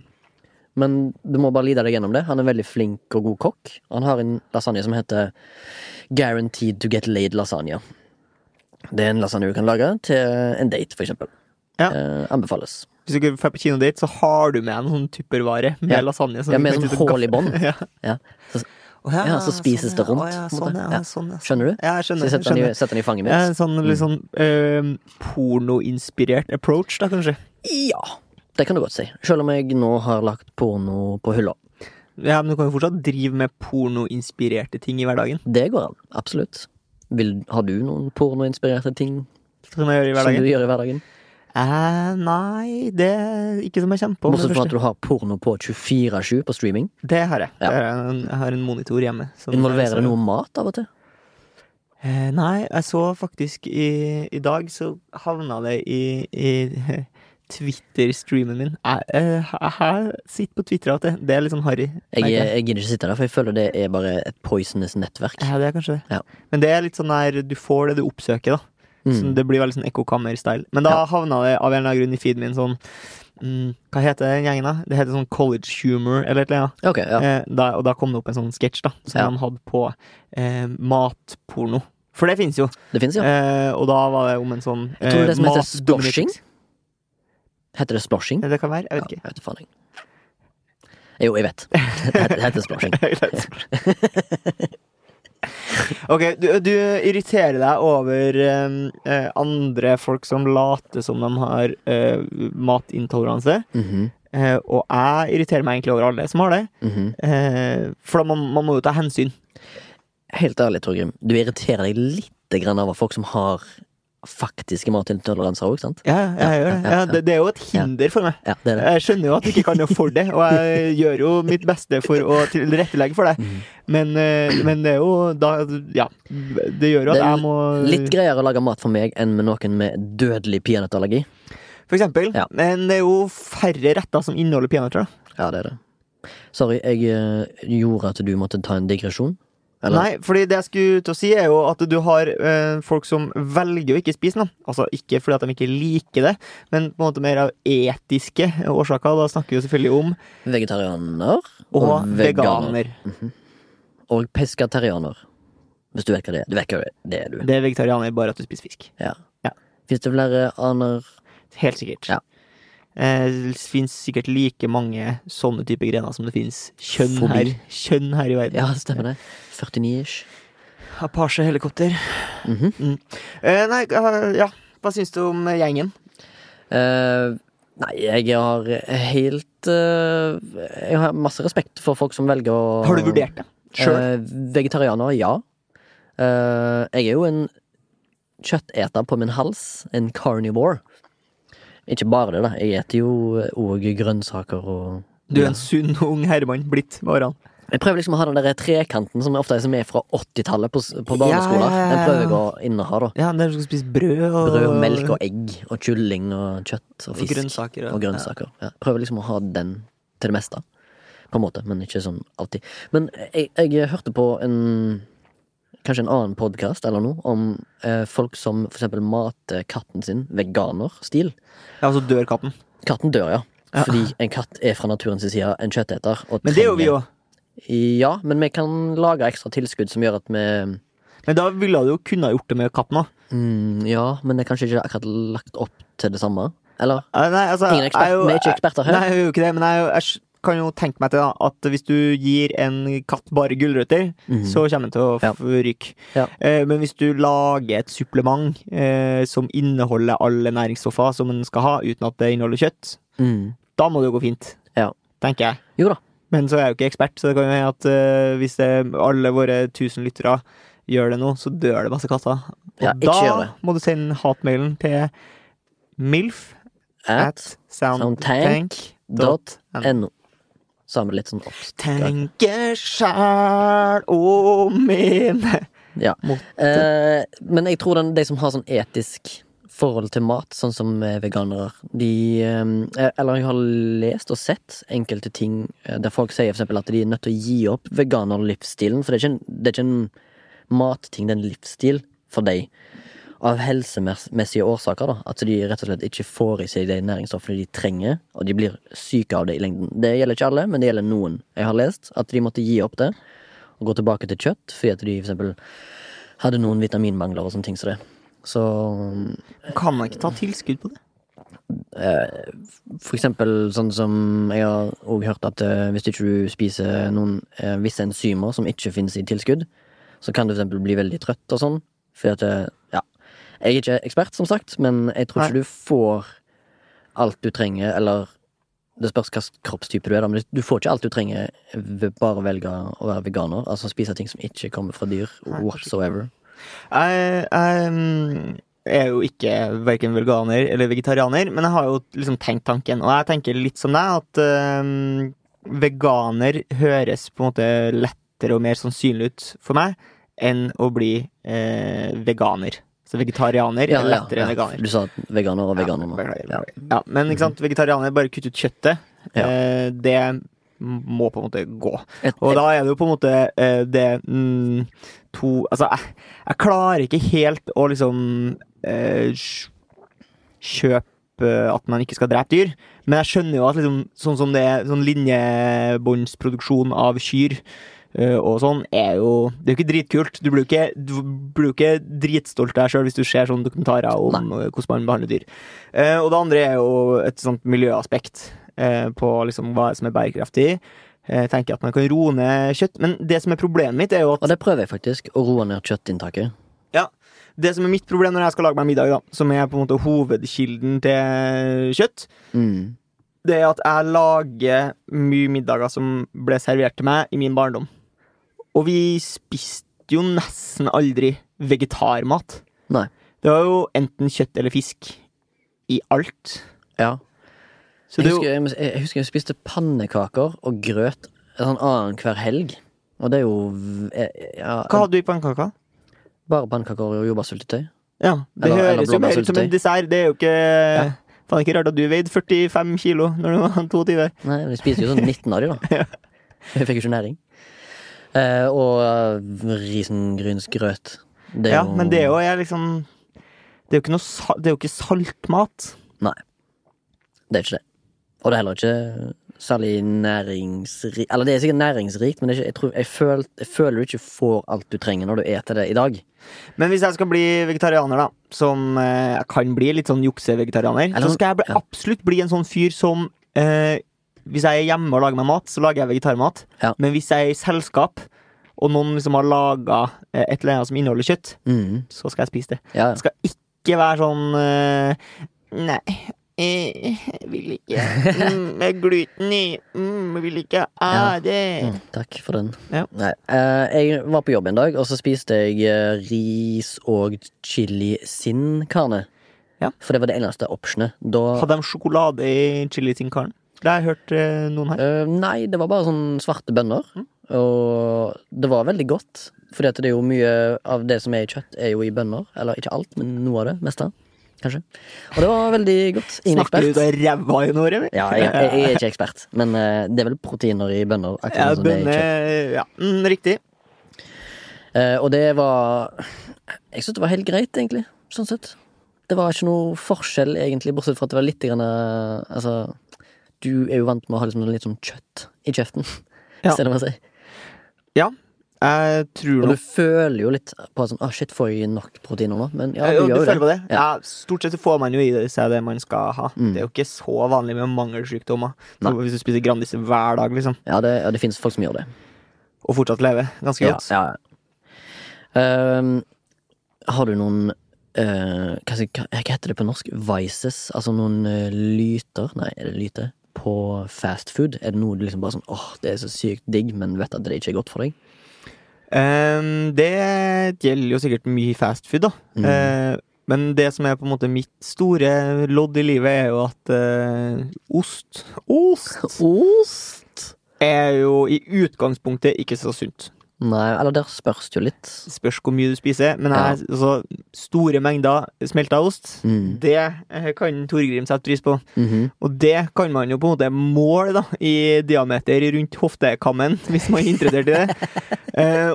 Men du må bare lide deg gjennom det. Han er veldig flink og god kokk. Han har en lasagne som heter Guaranteed to get laid lasagne. Det er en lasagne du kan lage til en date, for eksempel. Ja. Eh, anbefales. Hvis du drar på kinodate, så har du med en sånn tuppervare med Ja. lasagne. som Ja, med sånn hull i bånn. ja. Ja. Så, Ja, så spises det ja. rundt, ja, sånn, ja, sånn, ja, sånn. skjønner du? Ja, jeg skjønner. så setter den i, setter den i fanget mitt. Ja, sånn litt sånn eh, pornoinspirert approach, da, kanskje. Ja, det kan du godt si. Selv om jeg nå har lagt porno på hylla. Ja, Men du kan jo fortsatt drive med pornoinspirerte ting i hverdagen. Det går an. Absolutt. Vil, har du noen pornoinspirerte ting Som som du gjør i hverdagen? Eh, nei, det er ikke som jeg kommer på. Bortsett fra at du har porno på 24-7 på streaming. Det har jeg. Ja. Det har jeg. jeg har en monitor hjemme. som- Involverer det noe mat av og til? Eh, nei, jeg så faktisk i, i dag så havna det i, i Twitter-streamen min. Jeg, jeg, jeg sitter på Twitter at det, det er litt sånn harry. Jeg, jeg gidder ikke sitte der, for jeg føler det er bare et poisonous nettverk. Ja, det er kanskje det. Ja. Men det er litt sånn der du får det du oppsøker, da. Så Mm. det blir veldig sånn ekkokammer-style. Men da Ja. havna det av en eller annen grunn i feeden min sånn mm, Hva heter den gjengen, da? Det heter sånn College Humor, eller et eller annet. Okay, ja. Eh, da, og da kom det opp en sånn sketsj da som Ja. de hadde på eh, matporno. For det finnes jo. Det finnes, ja. Eh, og da var det om en sånn Jeg tror det det som heter matdominatrix. sploshing. Heter det splashing? Det kan være. Jeg vet ikke. jeg vet faen jeg. Jo, jeg vet. Det heter, det heter splashing. ok, du, du irriterer deg over eh, eh, andre folk som later som de har eh, matintoleranse. Mhm, Eh, og jeg irriterer meg egentlig over alle som har det. mhm. Eh, for man, man må jo ta hensyn. Helt ærlig, Torgrim. Du irriterer deg litt grann over folk som har faktiske matintoleranser òg, sant? Ja, jeg gjør det. ja, det. Det er jo et hinder for meg. Ja, det det. Jeg skjønner jo at du ikke kan noe for det, og jeg gjør jo mitt beste for å tilrettelegge for det. Mhm. Men, eh, men det er jo da Ja. Det gjør jo at jeg må Litt greiere å lage mat for meg enn med noen med dødelig peanøttallergi. For eksempel. Ja. Men det er jo færre retter som inneholder peanøtter. Ja, det er det. Sorry, jeg eh, gjorde at du måtte ta en digresjon. Eller? Nei, fordi det jeg skulle til å si, er jo at du har eh, folk som velger å ikke spise den. Altså ikke fordi at de ikke liker det, men på en måte mer av etiske årsaker. Da snakker vi jo selvfølgelig om Vegetarianer og, veganer. veganer. Og pescatarianer. Hvis du vet hva det er. Du vet hva det er, du. Det er vegetarianer, bare at du spiser fisk. Ja. Ja. Fins det flere aner Helt sikkert. Ja. Eh, det fins sikkert like mange sånne type grener som det fins kjønn kjønn her i verden. Ja, det stemmer det. 49-ish. Apache-helikopter. Mhm. Eh, nei, eh, ja. Hva syns du om gjengen? Eh, nei, jeg har helt eh, Jeg har masse respekt for folk som velger å Har du vurdert det sjøl? Eh, vegetarianer, ja. Eh, jeg er jo en kjøtteter på min hals. En carnivore. Ikke bare det, da. Jeg eter jo òg grønnsaker og du er en sunn, ung herremann blitt med årene. Jeg prøver liksom å ha den der trekanten som ofte er som er fra 80-tallet på, på barneskoler. Ja, ja, ja, Den prøver jeg å inneha, da. Ja, der du skal spise brød og Brød og melk og egg og kylling og kjøtt og fisk. og grønnsaker. Og grønnsaker. Ja. Prøver liksom å ha den til det meste. På en måte, men ikke sånn alltid. Men jeg, jeg hørte på en Kanskje en annen podkast eller noe om eh, folk som for eksempel mater katten sin veganerstil. Ja, altså dør katten. Katten dør, ja. Ja. Fordi en katt er fra naturens side en kjøtteter. Men det er jo vi òg. Ja, men vi kan lage ekstra tilskudd som gjør at vi Men da ville du jo kunne gjort det med katten òg. mm, Ja, men det er kanskje ikke akkurat lagt opp til det samme? Eller? Nei, altså, Ingen ekspert, jo- vi er ikke eksperter her. Nei, jeg er jo ikke det, men jeg, er jeg kan jo tenke meg til da, at hvis du gir en katt bare gulrøtter, mm. så kommer den til å Ja. ryke. Ja. Eh, men hvis du lager et supplement eh, som inneholder alle næringsstoffer som den skal ha, uten at det inneholder kjøtt, Mm. da må det jo gå fint. Ja. Tenker jeg. Jo da. Men så er jeg jo ikke ekspert, så det kan jo hende at eh, hvis alle våre tusen lyttere gjør det nå, så dør det masse katter. Og Ja, da må du sende hatmailen til milf at soundtank.no. Så har vi litt sånn obs. Tenke sjæl og mene Ja. Eh, men jeg tror den, de som har sånn etisk forhold til mat, sånn som eh, veganere, de eh, Eller jeg har lest og sett enkelte ting eh, der folk sier for eksempel at de er nødt til å gi opp veganerlivsstilen, for det er ikke en, det er ikke en matting, det er en livsstil for deg. Av helsemessige årsaker, da. At de rett og slett ikke får i seg de næringsstoffene de trenger, og de blir syke av det i lengden. Det gjelder ikke alle, men det gjelder noen. Jeg har lest at de måtte gi opp det og gå tilbake til kjøtt, fordi at de for eksempel hadde noen vitaminmangler og sånne ting som det. Så Kan man ikke ta tilskudd på det? eh, for eksempel sånn som jeg har òg hørt at eh, hvis ikke du spiser noen eh, visse enzymer som ikke finnes i tilskudd, så kan du for eksempel bli veldig trøtt og sånn. Fordi at Ja. Jeg er ikke ekspert, som sagt, men jeg tror Nei. ikke du får alt du trenger, eller det spørs hvilken kroppstype du er, da, men du får ikke alt du trenger ved bare å velge å være veganer. Altså spise ting som ikke kommer fra dyr Nei, whatsoever. Jeg, jeg mm, er jo ikke verken veganer eller vegetarianer, men jeg har jo liksom tenkt tanken. Og jeg tenker litt som deg, at øhm, veganer høres på en måte lettere og mer sannsynlig ut for meg enn å bli eh, veganer. Så vegetarianer er lettere enn veganer. Du sa veganer og veganer nå. Ja, ja, men ikke sant, vegetarianer bare kutte ut kjøttet. Ja. Eh, det må på en måte gå. Og da er det jo på en måte eh, det mm, to Altså, jeg, jeg klarer ikke helt å liksom eh, kjøpe at man ikke skal drepe dyr, men jeg skjønner jo at liksom sånn som det er sånn linjebåndsproduksjon av kyr og sånn, er jo Det er jo ikke dritkult. Du blir jo ikke, du blir ikke dritstolt av deg sjøl hvis du ser sånne dokumentarer om Nei. hvordan man behandler dyr. Eh, og det andre er jo et sånt miljøaspekt eh, på liksom hva som er bærekraftig. Jeg tenker at man kan roe ned kjøtt, men det som er problemet mitt, er jo at og det prøver jeg faktisk, å roe ned kjøttinntaket. Det som er mitt problem når jeg skal lage meg middag, da, som er på en måte hovedkilden til kjøtt, Mm. det er at jeg lager mye middager som ble servert til meg i min barndom. Og vi spiste jo nesten aldri vegetarmat. Nei. Det var jo enten kjøtt eller fisk i alt. Ja. Så jeg, er husker, jeg, jeg husker jeg spiste pannekaker og grøt en sånn annenhver helg. Og det er jo ja, Hva hadde du i pannekaka? Bare pannekaker og jordbærsyltetøy. Ja, det Eller- høres jo mer ut som en dessert. Det er jo ikke Faen, ikke rart at du veide 45 kilo når du var 22. Nei, vi spiste jo sånn 19 av dem, da. Jeg fikk jo ikke næring. Eh, og uh, risengrynsgrøt. Det Ja, men det er jo jeg liksom Det er jo ikke noe Det er jo ikke saltmat. Det er ikke det. Og det er heller ikke særlig næringsrikt Eller det er sikkert næringsrikt, men det ikke, jeg, tror, jeg, føl, jeg føler du ikke får alt du trenger når du eter det i dag. Men hvis jeg skal bli vegetarianer, da, som eh, jeg kan bli, litt sånn juksevegetarianer, Eller så skal jeg bli, absolutt bli en sånn fyr som eh, Hvis jeg er hjemme og lager meg mat, så lager jeg vegetarmat. Ja. Men hvis jeg er i selskap, og noen liksom har laga eh, et eller annet som inneholder kjøtt, Mm. så skal jeg spise det. Ja, Det skal ikke være sånn uh, Nei, eh, jeg vil ikke mm, Med gluten i. Mm, jeg vil ikke ha ah, det. Mm, takk for den. Ja. Nei, jeg var på jobb en dag, og så spiste jeg ris og chili sin carne. Ja. For det var det eneste optionet. Da Hadde de sjokolade i chili sin karen? Det har jeg hørt eh, noen her. Eh, Nei, det var bare sånn svarte bønner. Mm. Og det var veldig godt. At det er jo mye av det som er i kjøtt, er jo i bønner. Eller ikke alt, men noe av det. Meste. Kanskje. Og det var veldig godt. Ingen Snakker du ekspert. av ræva i noe, eller? Ja, jeg, jeg, jeg er ikke ekspert, men eh, det er vel proteiner i bønner. Ja, er bønner. Ja, mm, riktig. Eh, og det var Jeg syns det var helt greit, egentlig. Sånn sett. Det var ikke noe forskjell, egentlig, bortsett fra at det var litt grann, eh, Altså, du er jo vant med å ha liksom litt sånn kjøtt i kjeften, Ja. stedet det er å si. Ja, Jeg tror Og du føler jo litt på at sånn, ah, shit, får jeg nok proteiner nå? Men ja, Ja, du du gjør jo det. på det? Ja. Ja. Stort sett så får man jo i seg det man skal ha. Mm. Det er jo ikke så vanlig med mangelsykdommer. Hvis du spiser Grandis hver dag, liksom, Ja, det, det finnes folk som gjør det. og fortsatt lever ganske godt. ja, ja. Ehm, har du noen uh, hva, hva heter det på norsk? Vices? Altså noen uh, lyter? Nei, er det lyte? På fast food? Er det noe du liksom bare sånn åh, det er så sykt digg, men vet at det ikke er godt for deg? Um, det gjelder jo sikkert mye fast food, da. Mm. Uh, Men det som er på en måte mitt store lodd i livet, er jo at eh, ost Ost Ost? er jo i utgangspunktet ikke så sunt. Nei, eller der spørs det jo litt. Spørs hvor mye du spiser, men Ja. altså, store mengder smelta ost, Mm. det eh, kan Torgrim sette pris på. Mhm. Og det kan man jo på en måte måle da, i diameter rundt hoftekammen, hvis man er interessert i det. Eh,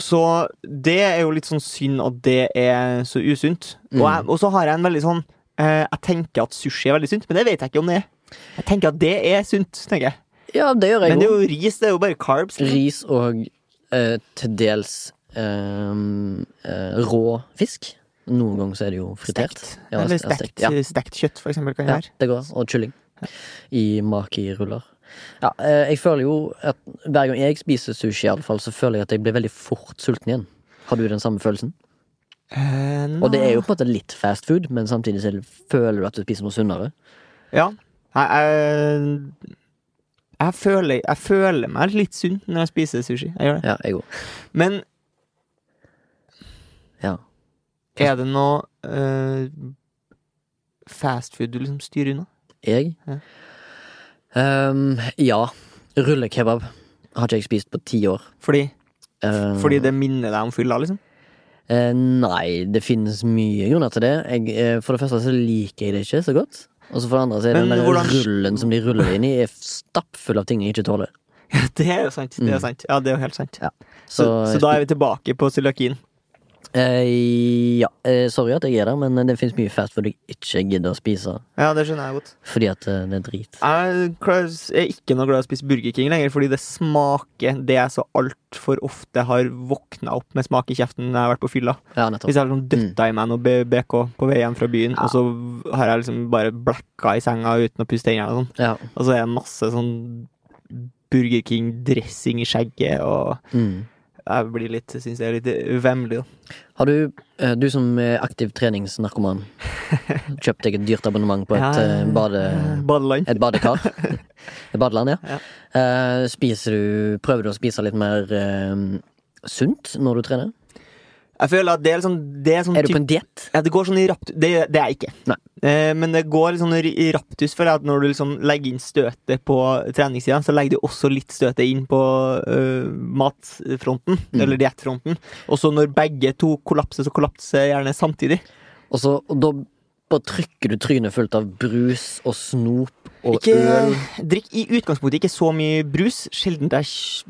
så det er jo litt sånn synd at det er så usunt. Og, Mm. og så har jeg en veldig sånn eh, Jeg tenker at sushi er veldig sunt, men det vet jeg ikke om det er. Jeg tenker at det er sunt, tenker jeg. Ja, det gjør jeg Men det er jo. ris, det er jo bare carbs. Ris og eh, til dels ehm, eh, rå fisk. Noen ganger så er det jo fritert. Stekt. Ja, Eller stekt, stekt, Ja. stekt kjøtt, for eksempel, kan det Ja, være. det går. Og kylling. I maki-ruller. Ja, eh, jeg føler jo at hver gang jeg spiser sushi, i alle fall, så føler jeg at jeg blir veldig fort sulten igjen. Har du den samme følelsen? Eh, Og det er jo på en måte litt fast food, men samtidig så føler du at du spiser noe sunnere. Ja. Nei, jeg, jeg, føler, jeg føler meg litt sunn når jeg spiser sushi. Jeg gjør det. Ja, jeg òg. Men Ja. er det noe uh, fastfood du liksom styrer unna? Jeg? Ja. Um, ja. Rullekebab har ikke jeg spist på ti år. Fordi, Uh, fordi det minner deg om fylla, liksom? Uh, nei, det finnes mye grunner til det. Jeg, eh, for det første så liker jeg det ikke så godt. Og så for det andre så er Men den der hvordan- rullen som de ruller inn i, er stappfull av ting jeg ikke tåler. Ja, det er jo sant. Det er Mm. sant. Ja, det er jo helt sant. Ja. Så, så, da er vi tilbake på cøliakien. Eh, ja, eh, sorry at jeg er der, men det finnes mye fast food jeg ikke gidder å spise. Ja, det skjønner jeg godt. Fordi at eh, det er drit. Jeg er ikke noe glad i å spise Burger King lenger, fordi det smaker det jeg så altfor ofte har våkna opp med smak i kjeften når jeg har vært på fylla. Ja, nettopp. Hvis jeg har liksom døtta i meg noe B- BK på vei hjem fra byen, Ja. og så har jeg liksom bare blacka i senga uten å puste tennene og sånn, Ja. og så er det masse sånn Burger King-dressing i skjegget, og Mm. Jeg blir litt, syns jeg er litt uvemmelig, da. Har du, eh, du som er aktiv treningsnarkoman, kjøpt deg et dyrt abonnement på et Ja, eh, bade... Badeland. Et badekar? Et badeland, ja. Ja. Eh, spiser du Prøver du å spise litt mer eh, sunt når du trener? Jeg føler at det er liksom det er sånn Er du på en diett? Ja, det går sånn i raptus Det, det er jeg ikke. Eh, men det går sånn i i raptus, føler jeg at når du liksom legger inn støtet på treningssida, så legger du også litt støtet inn på uh, matfronten, Mm. eller diettfronten. Og så når begge to kollapser, så kollapser gjerne samtidig. Og, så, og da bare trykker du trynet fullt av brus og snop og Ikke, øl. drikk i utgangspunktet ikke så mye brus. Sjelden er,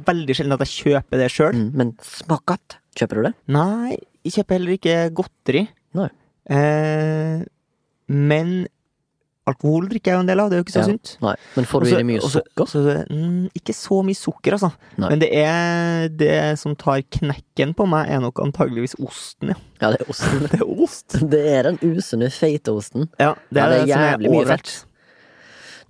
veldig sjelden at jeg kjøper det sjøl. Mm, men smak godt. Kjøper du det? Nei, jeg kjøper heller ikke godteri. Nei. Eh, men alkohol drikker jeg jo en del av, det er jo ikke så Ja. sunt. Nei. Men får du i Også- deg mye også- sukker? Så, mm, ikke så mye sukker, altså. Nei. Men det er det som tar knekken på meg, er nok antageligvis osten, ja. Ja, det er osten. Det er ost! Det er den usunne, feite osten. Ja, det Ja, er, det er det, som jævlig er mye fett.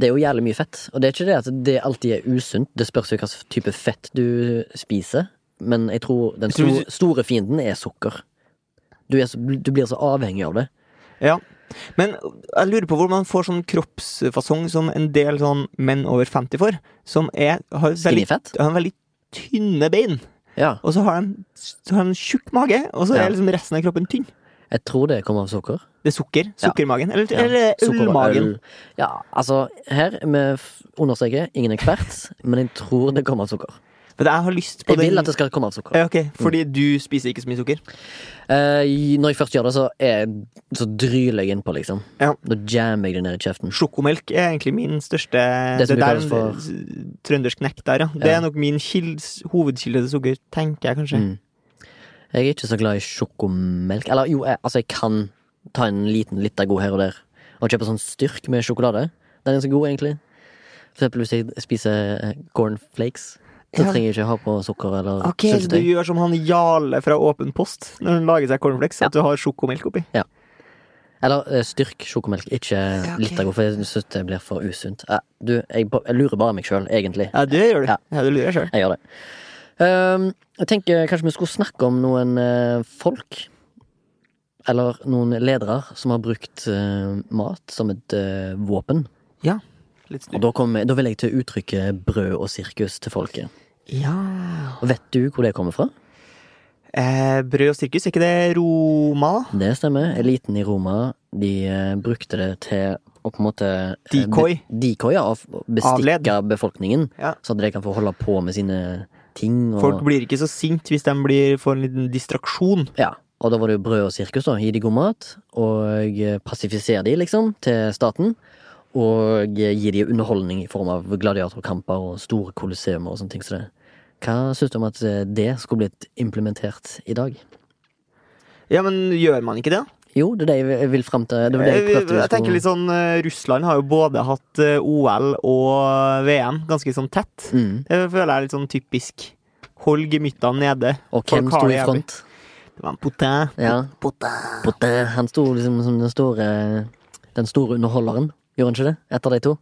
Det er jo jævlig mye fett. Og det er ikke det at det alltid er usunt. Det spørs jo hva type fett du spiser. Men jeg tror den store, store fienden er sukker. Du, er så, du blir så avhengig av det. Ja. Men jeg lurer på hvor man får sånn kroppsfasong som en del sånn menn over 50 får, som er, har, veldig, har veldig tynne bein. Ja. Og så har de, så har de en tjukk mage, og så Ja. er liksom resten av kroppen tynn. Jeg tror det kommer av sukker. Det er sukker. Sukkermagen. Eller, Ja. eller eller ølmagen. øl. Ja, altså, her vi understreket, understreker ingen ekspert, men jeg tror det kommer av sukker. For jeg har lyst på Jeg den vil at det skal komme av sukker. Ja, ok, Fordi du spiser ikke så mye sukker? Eh, når jeg først gjør det, så, er, så dryler jeg innpå, liksom. Ja. Da jammer jeg det ned i kjeften. Sjokomelk er egentlig min største Det som vi der, kalles for- Trøndersk nekk der, ja. Det Ja. er nok min kilds, hovedkilde til sukker, tenker jeg kanskje. Mm. Jeg er ikke så glad i sjokomelk. Eller jo, jeg, altså jeg kan ta en liten liter god her og der. Og kjøpe sånn styrk med sjokolade. Den er ganske god, egentlig. For eksempel hvis jeg spiser eh, cornflakes. Så Ja. trenger jeg ikke ha på sukker eller Ok, så du gjør som han Jarle fra Åpen post når han lager seg cornflakes, Ja. at du har sjokomelk oppi? Eller eh, styrk sjokomelk, ikke Ja, okay. god, for jeg syns det blir for usunt. Du, jeg, jeg lurer bare meg sjøl, egentlig. Ja, det gjør du. Ja. Ja, du lurer sjøl. Jeg gjør det. Um, jeg tenker kanskje vi skulle snakke om noen uh, folk. Eller noen ledere som har brukt uh, mat som et uh, våpen. Litt Og da, kom, da vil jeg til uttrykket brød og sirkus til folket. Ja vet du hvor det kommer fra? Eh, brød og sirkus, er ikke det Roma? Det stemmer. Eliten i Roma de eh, brukte det til å på en måte eh, Decoy. be- Decoy, ja. Avled. Bestikke befolkningen. Ja. Så at de kan få holde på med sine ting. Og, Folk blir ikke så sint hvis de blir, får en liten distraksjon. Ja, og da var det jo brød og sirkus, da. Gi de god mat, og eh, pasifisere de, liksom, til staten. Og gir gi de underholdning i form av gladiatorkamper og store kolosseumer og sånne ting. Så. Hva syns du om at eh, det skulle blitt implementert i dag? Ja, men gjør man ikke det? Jo, det er det jeg vil- frem fram til. Det var det jeg Jeg, jeg tenker litt sånn eh, Russland har jo både hatt eh, OL og VM ganske sånn tett. mm. Det føler jeg er litt sånn typisk. Hold gemyttene nede. Og hvem sto i front? Det var en potin. Ja. Potte. Han sto liksom som den store Den store underholderen. Gjorde han ikke det? Etter de to?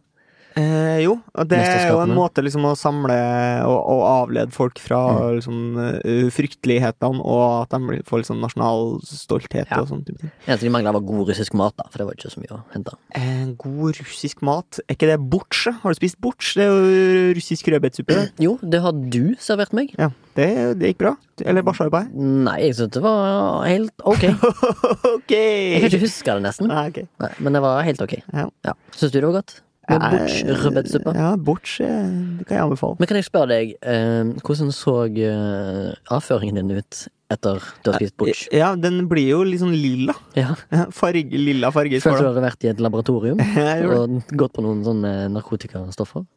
Eh, jo, og det er jo en måte liksom å samle og, og avlede folk fra Mm. liksom, eh, fryktelighetene, og at de får sånn nasjonal stolthet Ja. og ting. Eneste de mangla, var god russisk mat, da. For det var ikke så mye å hente. Eh, god russisk mat. Er ikke det bortsj? Har du spist bortsj? Det er jo russisk rødbetsuppe. Mm. Jo, det har du servert meg. Ja, det, det gikk bra. Eller her? Nei, jeg syntes det var helt ok. ok! Jeg kan ikke huske det, nesten. Nei, okay. Nei, men det var helt ok. Ja. Syns du det var godt? Med bortsj Eh? Ja, eh, det kan jeg anbefale. Men kan jeg spørre deg, eh, hvordan så eh, avføringen din ut etter du har spist butch? Ja, den blir jo litt sånn lilla. Ja. Farge, lilla farge. Følte du hadde vært i et laboratorium og gått på noen sånne narkotikastoffer?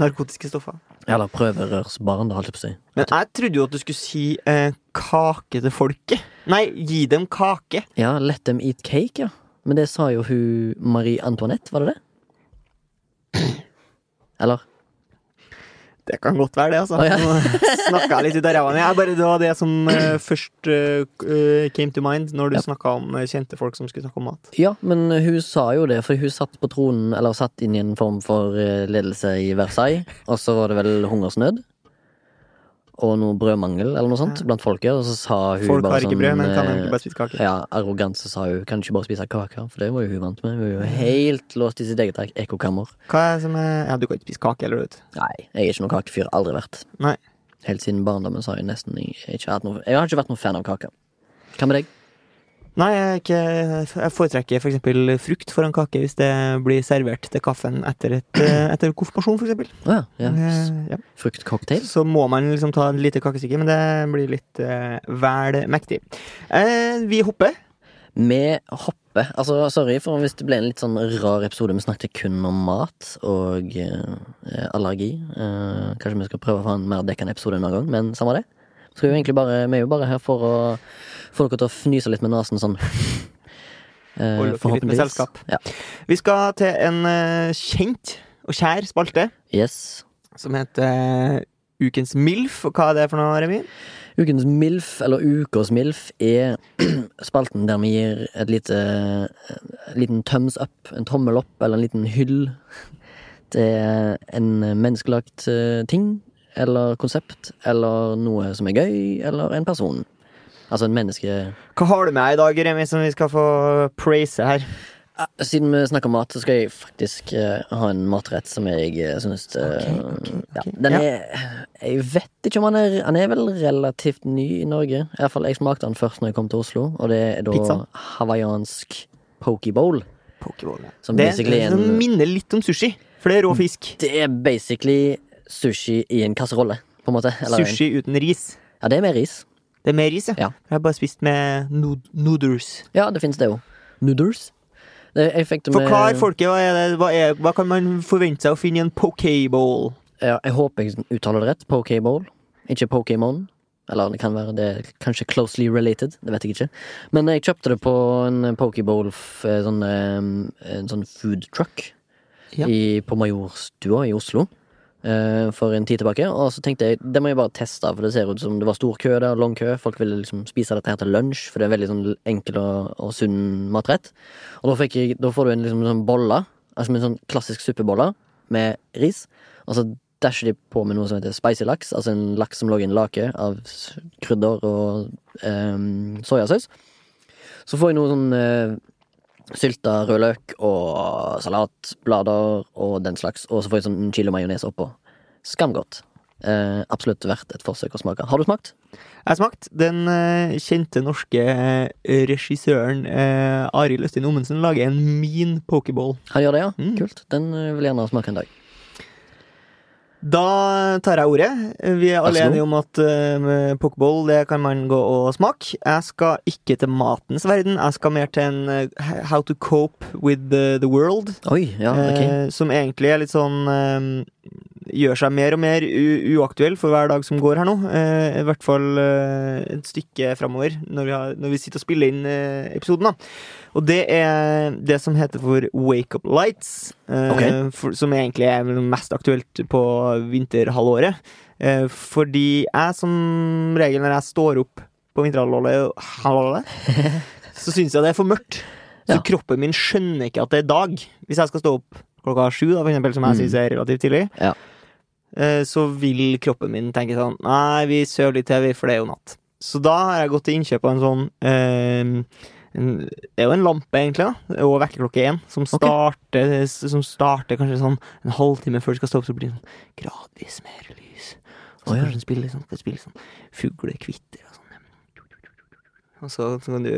Narkotiske stoffer. Eller prøverørsbarn, da, holdt jeg på å si. Men jeg trodde jo at du skulle si eh, kake til folket. Nei, gi dem kake. Ja, Let them eat cake, ja. Men det sa jo hun Marie Antoinette, var det det? Eller? Det kan godt være det, altså. Oh, ja. Snakka litt ut av ræva mi. Det var det som uh, først eh, came to mind når du Ja. snakka om kjente folk som skulle snakke om mat. Ja, men hun sa jo det, for hun satt på tronen, eller satt inn i en form for ledelse i Versailles, og så var det vel hungersnød. Og noe brødmangel, eller noe sånt, blant folket, og så sa hun Folk bare har ikke sånn brød, men kan eh, egentlig bare spise kake. Ja, arrogant så sa hun kan du ikke bare spise kake, for det var jo hun vant med. Hun er jo helt låst i sitt eget ekkokammer. Hva er det som er Ja, du kan ikke spise kake eller du. Nei, jeg er ikke noen kakefyr. Aldri vært. Nei. Helt siden barndommen så har jeg nesten jeg, noe Jeg har ikke vært noen fan av kake. Hva med deg? Nei, jeg, ikke, jeg foretrekker for eksempel frukt foran kake hvis det blir servert til kaffen etter, et, eh, etter konfirmasjon, for eksempel. Ja. ja. Eh, ja. Fruktcocktail? Så må man liksom ta et lite kakestykke, men det blir litt eh, vel mektig. Eh, vi hopper. Vi hopper Altså, sorry for hvis det ble en litt sånn rar episode. Vi snakket kun om mat og eh, allergi. Eh, kanskje vi skal prøve å få en mer dekkende episode en annen gang, men samme det. Så er vi, egentlig bare, vi er jo bare her for å få dere til å fnyse litt med nesen sånn. Eh, dere litt med selskap. Ja. Vi skal til en eh, kjent og kjær spalte Yes. som heter eh, Ukens MILF. Og hva er det for noe, Remi? Ukens MILF, eller Ukas MILF, er spalten der vi gir et lite en liten thumbs up, en tommel opp, eller en liten hyll til en menneskelagt eh, ting, eller konsept, eller noe som er gøy, eller en person. Altså en menneske Hva har du med i dag, Remi, som vi skal få praise her? Ah, Siden vi snakker mat, så skal jeg faktisk uh, ha en matrett som jeg uh, syns okay, okay. ja, ok. Den Ja. er Jeg vet ikke om han er Han er vel relativt ny i Norge. I hvert fall jeg smakte den først når jeg kom til Oslo, og det er da Pizza? hawaiiansk pokeball. Pokéball. ja. Som Det, er det en- Mm. minner litt om sushi, for det er rå fisk. Det er basically sushi i en kasserolle, på en måte. Eller en- Sushi uten ris. Ja, det er med ris. Det er mer ris, ja. Ja. Jeg har bare spist med Nooders. noodles. Ja, det fins det jo. Noodles. Med Forklar folket, hva, det, hva, er, hva kan man forvente seg å finne i en pokéball? Ja, jeg håper jeg uttaler det rett. Pokeball, ikke Pokémon. Eller det kan være det er kanskje closely related, det vet jeg ikke. Men jeg kjøpte det på en Pokeball, sånn, eh, en sånn food truck Ja. i, på Majorstua i Oslo. Eh, For en tid tilbake. Og så tenkte jeg det må jeg bare teste, for det ser ut som det var stor kø der. Lang kø. Folk ville liksom spise dette her til lunsj, for det er veldig sånn enkel og, og sunn matrett. Og da, jeg, da får du en liksom sånn bolle, altså en sånn klassisk suppebolle med ris. Og så dasher de på med noe som heter spicy laks, altså en laks som lå i en lake av krydder og um, soyasaus. Så får jeg noe sånn eh, sylta rødløk og salatblader og den slags, og så får jeg sånn chili majones oppå. Skamgodt. Eh, absolutt verdt et forsøk å smake. Har du smakt? Jeg har smakt. Den eh, kjente norske eh, regissøren eh, Arild Østin Ommensen lager en mean pokeball. Han gjør det, ja? Mm. Kult. Den eh, vil jeg gjerne smake en dag. Da tar jeg ordet. Vi er alle enige om at uh, pokeball det kan man gå og smake. Jeg skal ikke til matens verden. Jeg skal mer til en uh, How to cope with the, the world. Oi, ja, ok. uh, som egentlig er litt sånn Gjør seg mer og mer uaktuell for hver dag som går her nå. Eh, I hvert fall eh, et stykke framover, når, vi har- når vi sitter og spiller inn eh, episoden. da Og det er det som heter for Wake Up Lights. eh, Ok. for, som egentlig er mest aktuelt på vinterhalvåret. Eh, fordi jeg som regel, når jeg står opp på vinterhalvåret, så syns jeg det er for mørkt. Så Ja. kroppen min skjønner ikke at det er dag. Hvis jeg skal stå opp klokka sju, da, for eksempel, som jeg Mm. syns er relativt tidlig, Ja. Eh, så vil kroppen min tenke sånn Nei, vi sover litt til, vi, for det er jo natt. Så da har jeg gått til innkjøp av en sånn eh, en, Det er jo en lampe, egentlig, da, og vekkerklokke én, som okay. som starter kanskje sånn en halvtime før det skal stå opp, så blir det sånn gradvis mer lys. Og så Å, ja. kanskje den spiller sånn, spille sånn fuglekvitter og sånn. Og så, så kan du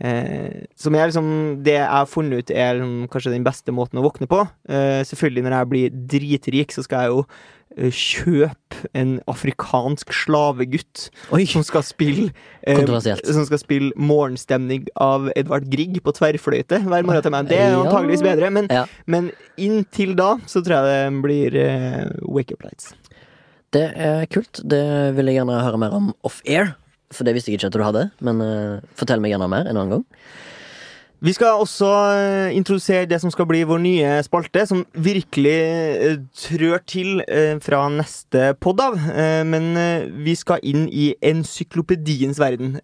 Eh, som er liksom Det jeg har funnet ut er liksom, kanskje den beste måten å våkne på. Eh, selvfølgelig, når jeg blir dritrik, så skal jeg jo eh, kjøpe en afrikansk slavegutt Oi, som skal spille eh. Som skal spille morgenstemning av Edvard Grieg på tverrfløyte hver morgen til meg. Det er antageligvis bedre, men, Ja. men inntil da så tror jeg det blir eh, Wake Up Lights. Det er kult. Det vil jeg gjerne høre mer om off-air. For det visste jeg ikke at du hadde. Men eh, fortell meg gjerne mer en annen gang. Vi skal også eh, introdusere det som skal bli vår nye spalte, som virkelig eh, trør til eh, fra neste pod av. Men vi skal inn i encyklopediens verden.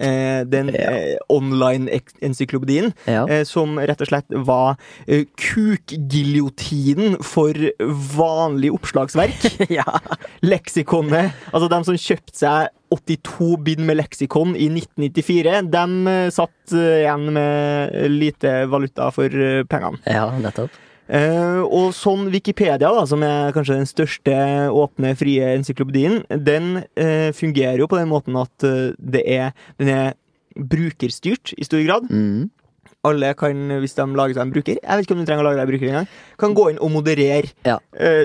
Den Ja. online-encyklopedien. Ja. Som rett og slett var kukgiljotinen for vanlig oppslagsverk. ja. Leksikonet. Altså, de som kjøpte seg 82 bind med leksikon i 1994, de eh, satt eh, igjen med lite valuta for eh, pengene. ja, nettopp. Uh, og sånn Wikipedia, da, som er kanskje den største åpne, frie encyklopedien, den uh, fungerer jo på den måten at uh, det er, den er brukerstyrt i stor grad. Mm. Alle kan, hvis de lager seg en bruker Jeg vet ikke om du trenger å lage deg en bruker engang. Kan gå inn og moderere Ja.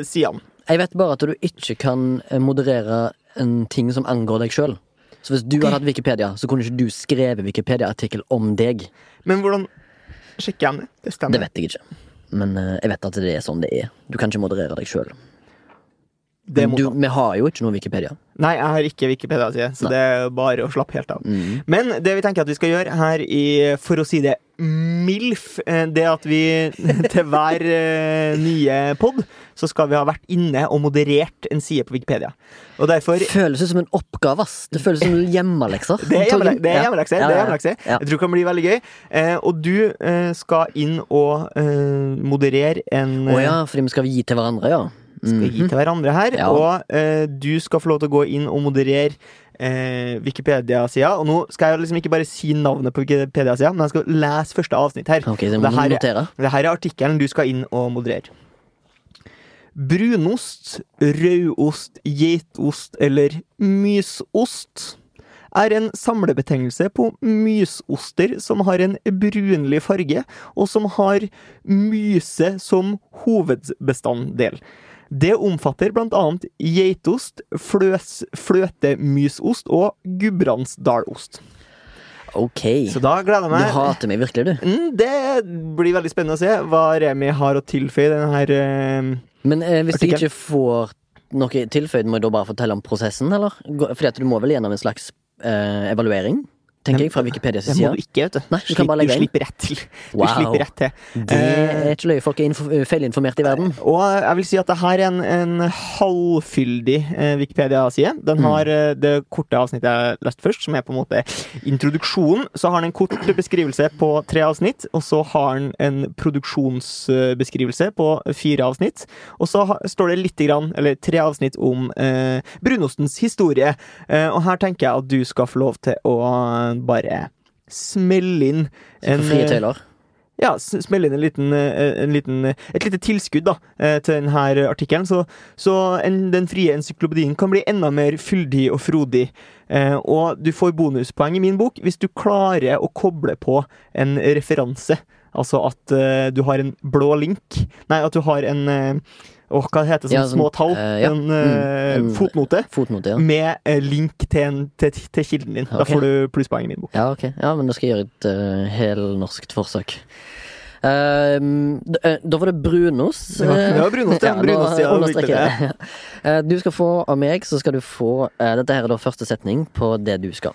sidene. Jeg vet bare at du ikke kan eh, moderere en ting som angår deg sjøl. Så hvis du hadde hatt Wikipedia, så kunne ikke du skrevet Wikipedia-artikkel om deg. Men hvordan sjekker jeg det? Det Det vet jeg ikke. Men eh, jeg vet at det er sånn det er. Du kan ikke moderere deg sjøl. Det må Vi har jo ikke noe Wikipedia. Nei, jeg har ikke Wikipedia-side, så Nei. det er bare å slappe helt av. Mm. Men det vi tenker at vi skal gjøre her i, for å si det MILF, eh, det at vi til hver eh, nye pod så skal vi ha vært inne og moderert en side på Wikipedia. Og derfor Det føles som en oppgave, ass. Det føles som hjemmelekser. Det er hjemmelekser. det er Ja. Ja, ja. Jeg tror det kan bli veldig gøy. Eh, og du skal inn og moderere en Å ja, fordi vi skal gi til hverandre, ja. Skal gi Mhm. til hverandre her. Ja. Og eh, du skal få lov til å gå inn og moderere eh, Wikipedia-sida. Og nå skal jeg liksom ikke bare si navnet på Wikipedia-sida, men jeg skal lese første avsnitt her. Ok, så jeg Det her er-. Det her er artikkelen du skal inn og moderere. Brunost, rødost, geitost eller mysost er en samlebetegnelse på mysoster som har en brunlig farge, og som har myse som hovedbestanddel. Det omfatter annet geitost, fløs, fløtemysost og gudbrandsdalost. Ok. Så da gleder jeg Du hater meg virkelig, du. Mm, det blir veldig spennende å se hva Remi har å tilføye denne her uh, Men eh, hvis jeg ikke får noe tilføyd, må jeg da bare fortelle om prosessen, eller? Fordi at du må vel gjennom en slags eh, evaluering, tenker jeg, fra Wikipedias Det må du ikke, vet du. Nei, du kan du slipper rett til. Du slipper rett til. Det er ikke løye. Folk er info feilinformert i verden. Og jeg vil si at det her er en, en halvfyldig eh, Wikipedia-side. Den Mm. har mm. det korte avsnittet jeg leste først, som er på en måte introduksjonen. Så har den en kort beskrivelse på tre avsnitt, og så har den en produksjonsbeskrivelse på fire avsnitt. Og så står det litt grann, eller tre avsnitt om eh, brunostens historie. Eh, og her tenker jeg at du skal få lov til å bare smelle inn en frie eh, tøyler. ja, smelle inn en liten, eh, en liten, eh, et lite tilskudd da, til denne artikkelen. Så, så en, Den frie encyklopedien kan bli enda mer fyldig og frodig. Eh, og du får bonuspoeng i min bok hvis du klarer å koble på en referanse. Altså at du har en blå link Nei, at du har en Åh, hva heter det? Ja, Sånn sånn, små tall? Uh, ja. En, uh, Mm, en- fotnote. Fotnote, ja. Med uh, link til, en, til, til kilden din. Da får du plusspoeng i min bok. Ja, ok. Ja, men da skal jeg gjøre et uh, helnorskt forsøk. Ehm, eh, da var det brunost. Det var- det var brunost, ja. Brunost, ja, understreker ja. Eh, Du skal få av meg, så skal du få eh, Dette her er da første setning på det du skal.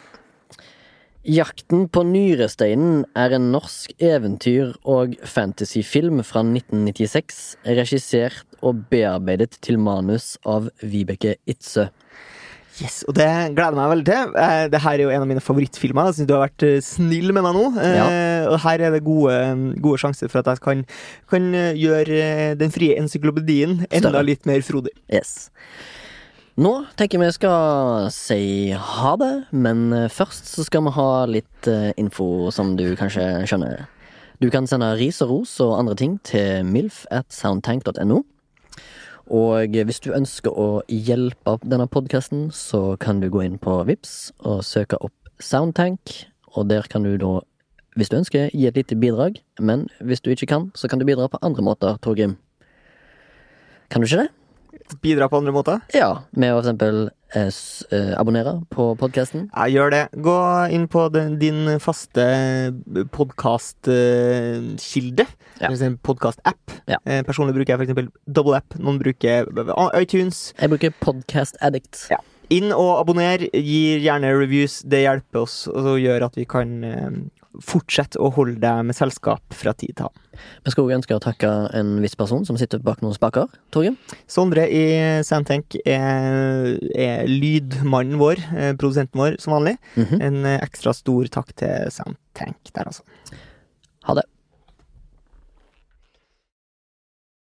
Jakten på nyresteinen er en norsk eventyr- og fantasyfilm fra 1996, regissert og bearbeidet til manus av Vibeke Itzøe. Yes, og det gleder jeg meg veldig til. Eh, det her er jo en av mine favorittfilmer. Jeg synes du har vært eh, snill med meg nå. Eh, Og her er det gode, gode sjanser for at jeg kan, kan gjøre Den frie encyklopedien enda Større. litt mer frodig. Yes. Nå tenker jeg vi skal si ha det, men først så skal vi ha litt info som du kanskje skjønner. Du kan sende ris og ros og andre ting til milf at soundtank.no. Og hvis du ønsker å hjelpe denne podkasten, så kan du gå inn på Vips og søke opp Soundtank, og der kan du da, hvis du ønsker, gi et lite bidrag. Men hvis du ikke kan, så kan du bidra på andre måter, Torgrim. Kan du ikke det? Bidra på andre måter. Ja, med å for eksempel abonnere på podkasten. Ja, gjør det. Gå inn på den, din faste podkastkilde. Ja. Podkast-app. Ja. Eh, personlig bruker jeg f.eks. Double App. Noen bruker eh, iTunes. Jeg bruker Podcast Addict. Ja. Inn og abonner. Gir gjerne reviews. Det hjelper oss og gjør at vi kan fortsette å holde deg med selskap fra tid til annen. Vi skal også ønske å takke en viss person som sitter bak noen spaker. Torgrim. Sondre i Soundtank er, er lydmannen vår, eh, produsenten vår, som vanlig. Mhm. En eh, ekstra stor takk til Soundtank der, altså. Ha det.